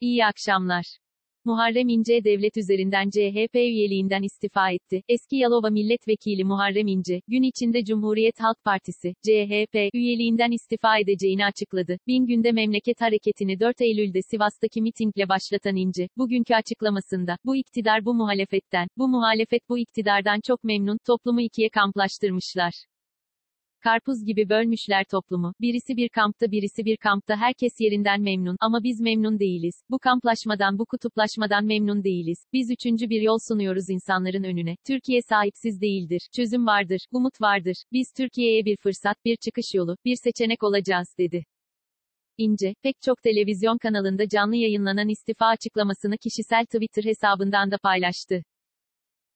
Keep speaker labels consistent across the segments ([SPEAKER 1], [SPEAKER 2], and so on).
[SPEAKER 1] İyi akşamlar. Muharrem İnce devlet üzerinden CHP üyeliğinden istifa etti. Eski Yalova Milletvekili Muharrem İnce, gün içinde Cumhuriyet Halk Partisi, CHP, üyeliğinden istifa edeceğini açıkladı. Bin günde memleket hareketini 4 Eylül'de Sivas'taki mitingle başlatan İnce, bugünkü açıklamasında, bu iktidar bu muhalefetten, bu muhalefet bu iktidardan çok memnun, toplumu ikiye kamplaştırmışlar. Karpuz gibi bölmüşler toplumu. Birisi bir kampta birisi bir kampta herkes yerinden memnun ama biz memnun değiliz. Bu kamplaşmadan bu kutuplaşmadan memnun değiliz. Biz üçüncü bir yol sunuyoruz insanların önüne. Türkiye sahipsiz değildir. Çözüm vardır. Umut vardır. Biz Türkiye'ye bir fırsat, bir çıkış yolu, bir seçenek olacağız dedi. İnce, pek çok televizyon kanalında canlı yayınlanan istifa açıklamasını kişisel Twitter hesabından da paylaştı.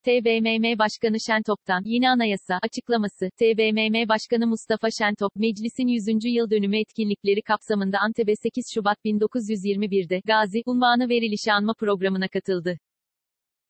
[SPEAKER 1] TBMM Başkanı Şentop'tan yeni anayasa açıklaması. TBMM Başkanı Mustafa Şentop, meclisin 100. yıl dönümü etkinlikleri kapsamında Antep'e 8 Şubat 1921'de Gazi unvanı verilişi anma programına katıldı.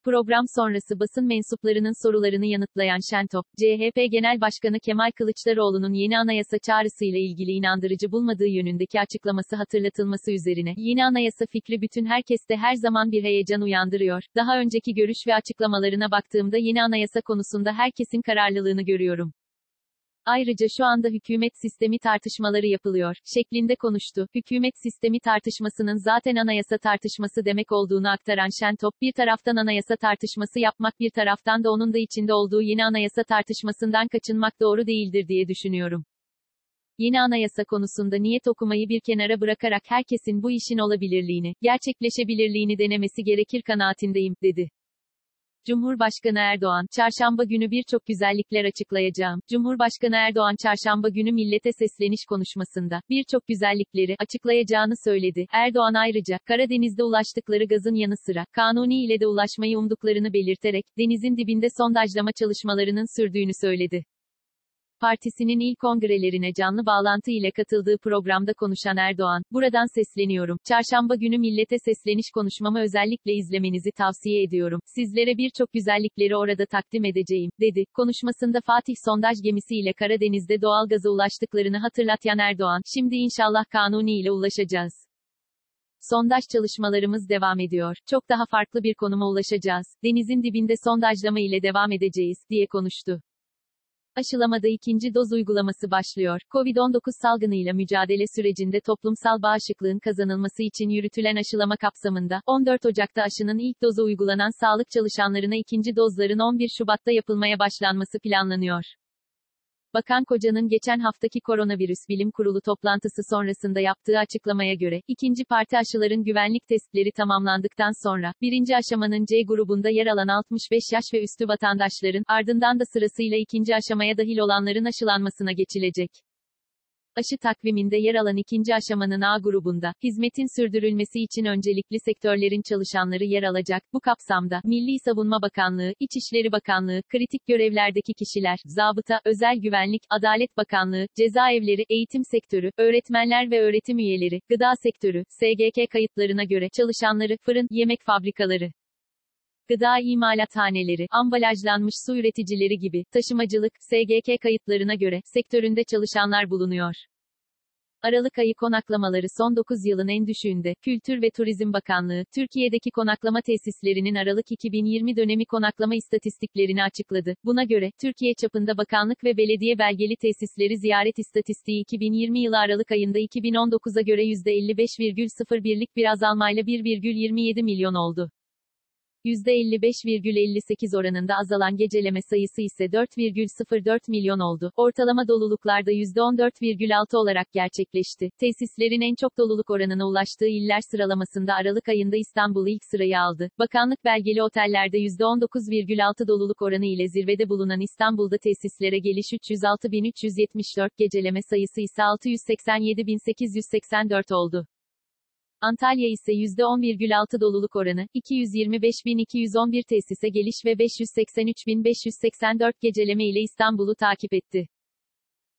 [SPEAKER 1] Program sonrası basın mensuplarının sorularını yanıtlayan Şentop, CHP Genel Başkanı Kemal Kılıçdaroğlu'nun yeni anayasa çağrısıyla ilgili inandırıcı bulmadığı yönündeki açıklaması hatırlatılması üzerine, yeni anayasa fikri bütün herkeste her zaman bir heyecan uyandırıyor. Daha önceki görüş ve açıklamalarına baktığımda yeni anayasa konusunda herkesin kararlılığını görüyorum. Ayrıca şu anda hükümet sistemi tartışmaları yapılıyor, şeklinde konuştu. Hükümet sistemi tartışmasının zaten anayasa tartışması demek olduğunu aktaran Şentop, bir taraftan anayasa tartışması yapmak bir taraftan da onun da içinde olduğu yeni anayasa tartışmasından kaçınmak doğru değildir diye düşünüyorum. Yeni anayasa konusunda niyet okumayı bir kenara bırakarak herkesin bu işin olabilirliğini, gerçekleşebilirliğini denemesi gerekir kanaatindeyim, dedi. Cumhurbaşkanı Erdoğan, çarşamba günü birçok güzellikler açıklayacağım. Cumhurbaşkanı Erdoğan çarşamba günü millete sesleniş konuşmasında, birçok güzellikleri açıklayacağını söyledi. Erdoğan ayrıca, Karadeniz'de ulaştıkları gazın yanı sıra, Kanuni ile de ulaşmayı umduklarını belirterek, denizin dibinde sondajlama çalışmalarının sürdüğünü söyledi. Partisinin ilk kongrelerine canlı bağlantı ile katıldığı programda konuşan Erdoğan, buradan sesleniyorum. Çarşamba günü millete sesleniş konuşmamı özellikle izlemenizi tavsiye ediyorum. Sizlere birçok güzellikleri orada takdim edeceğim, dedi. Konuşmasında Fatih sondaj gemisi ile Karadeniz'de doğal gaza ulaştıklarını hatırlatan Erdoğan, şimdi inşallah Kanuni ile ulaşacağız. Sondaj çalışmalarımız devam ediyor. Çok daha farklı bir konuma ulaşacağız. Denizin dibinde sondajlama ile devam edeceğiz, diye konuştu. Aşılamada ikinci doz uygulaması başlıyor. Covid-19 salgınıyla mücadele sürecinde toplumsal bağışıklığın kazanılması için yürütülen aşılama kapsamında, 14 Ocak'ta aşının ilk dozu uygulanan sağlık çalışanlarına ikinci dozların 11 Şubat'ta yapılmaya başlanması planlanıyor. Bakan Koca'nın geçen haftaki koronavirüs bilim kurulu toplantısı sonrasında yaptığı açıklamaya göre, ikinci parti aşıların güvenlik testleri tamamlandıktan sonra, birinci aşamanın C grubunda yer alan 65 yaş ve üstü vatandaşların, ardından da sırasıyla ikinci aşamaya dahil olanların aşılanmasına geçilecek. Aşı takviminde yer alan ikinci aşamanın A grubunda, hizmetin sürdürülmesi için öncelikli sektörlerin çalışanları yer alacak. Bu kapsamda, Milli Savunma Bakanlığı, İçişleri Bakanlığı, kritik görevlerdeki kişiler, zabıta, özel güvenlik, Adalet Bakanlığı, cezaevleri, eğitim sektörü, öğretmenler ve öğretim üyeleri, gıda sektörü, SGK kayıtlarına göre çalışanları, fırın, yemek fabrikaları, gıda imalathaneleri, ambalajlanmış su üreticileri gibi, taşımacılık, SGK kayıtlarına göre, sektöründe çalışanlar bulunuyor. Aralık ayı konaklamaları son 9 yılın en düşüğünde, Kültür ve Turizm Bakanlığı, Türkiye'deki konaklama tesislerinin Aralık 2020 dönemi konaklama istatistiklerini açıkladı. Buna göre, Türkiye çapında bakanlık ve belediye belgeli tesisleri ziyaret istatistiği 2020 yılı Aralık ayında 2019'a göre %55,01'lik bir azalmayla 1,27 milyon oldu. %55,58 oranında azalan geceleme sayısı ise 4,04 milyon oldu. Ortalama doluluklarda %14,6 olarak gerçekleşti. Tesislerin en çok doluluk oranına ulaştığı iller sıralamasında Aralık ayında İstanbul ilk sırayı aldı. Bakanlık belgeli otellerde %19,6 doluluk oranı ile zirvede bulunan İstanbul'da tesislere geliş 306.374 geceleme sayısı ise 687.884 oldu. Antalya ise %10,6 doluluk oranı, 225.211 tesise geliş ve 583.584 geceleme ile İstanbul'u takip etti.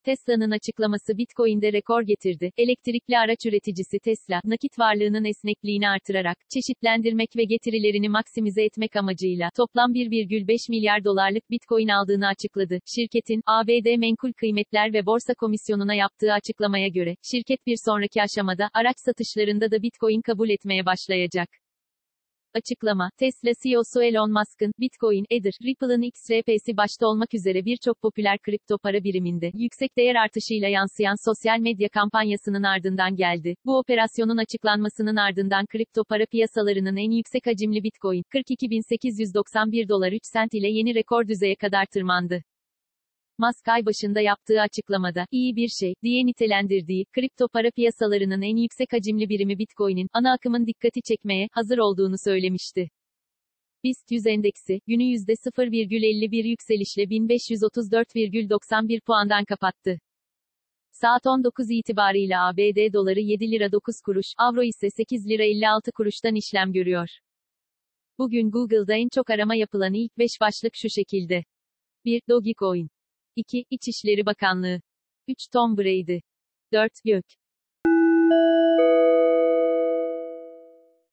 [SPEAKER 1] Tesla'nın açıklaması Bitcoin'de rekor getirdi. Elektrikli araç üreticisi Tesla, nakit varlığının esnekliğini artırarak, çeşitlendirmek ve getirilerini maksimize etmek amacıyla, toplam 1,5 milyar dolarlık Bitcoin aldığını açıkladı. Şirketin, ABD Menkul Kıymetler ve Borsa Komisyonu'na yaptığı açıklamaya göre, şirket bir sonraki aşamada, araç satışlarında da Bitcoin kabul etmeye başlayacak. Açıklama, Tesla CEO'su Elon Musk'ın, Bitcoin, Ether, Ripple'ın XRP'si başta olmak üzere birçok popüler kripto para biriminde, yüksek değer artışıyla yansıyan sosyal medya kampanyasının ardından geldi. Bu operasyonun açıklanmasının ardından kripto para piyasalarının en yüksek hacimli Bitcoin, 42.891 dolar 3 sent ile yeni rekor düzeye kadar tırmandı. Musk ay başında yaptığı açıklamada, iyi bir şey, diye nitelendirdiği, kripto para piyasalarının en yüksek hacimli birimi Bitcoin'in, ana akımın dikkati çekmeye, hazır olduğunu söylemişti. BIST 100 endeksi, günü %0,51 yükselişle 1534,91 puandan kapattı. Saat 19 itibarıyla ABD doları 7 lira 9 kuruş, avro ise 8 lira 56 kuruştan işlem görüyor. Bugün Google'da en çok arama yapılan ilk 5 başlık şu şekilde. 1. Dogecoin 2. İçişleri Bakanlığı 3. Tom Brady 4. Gök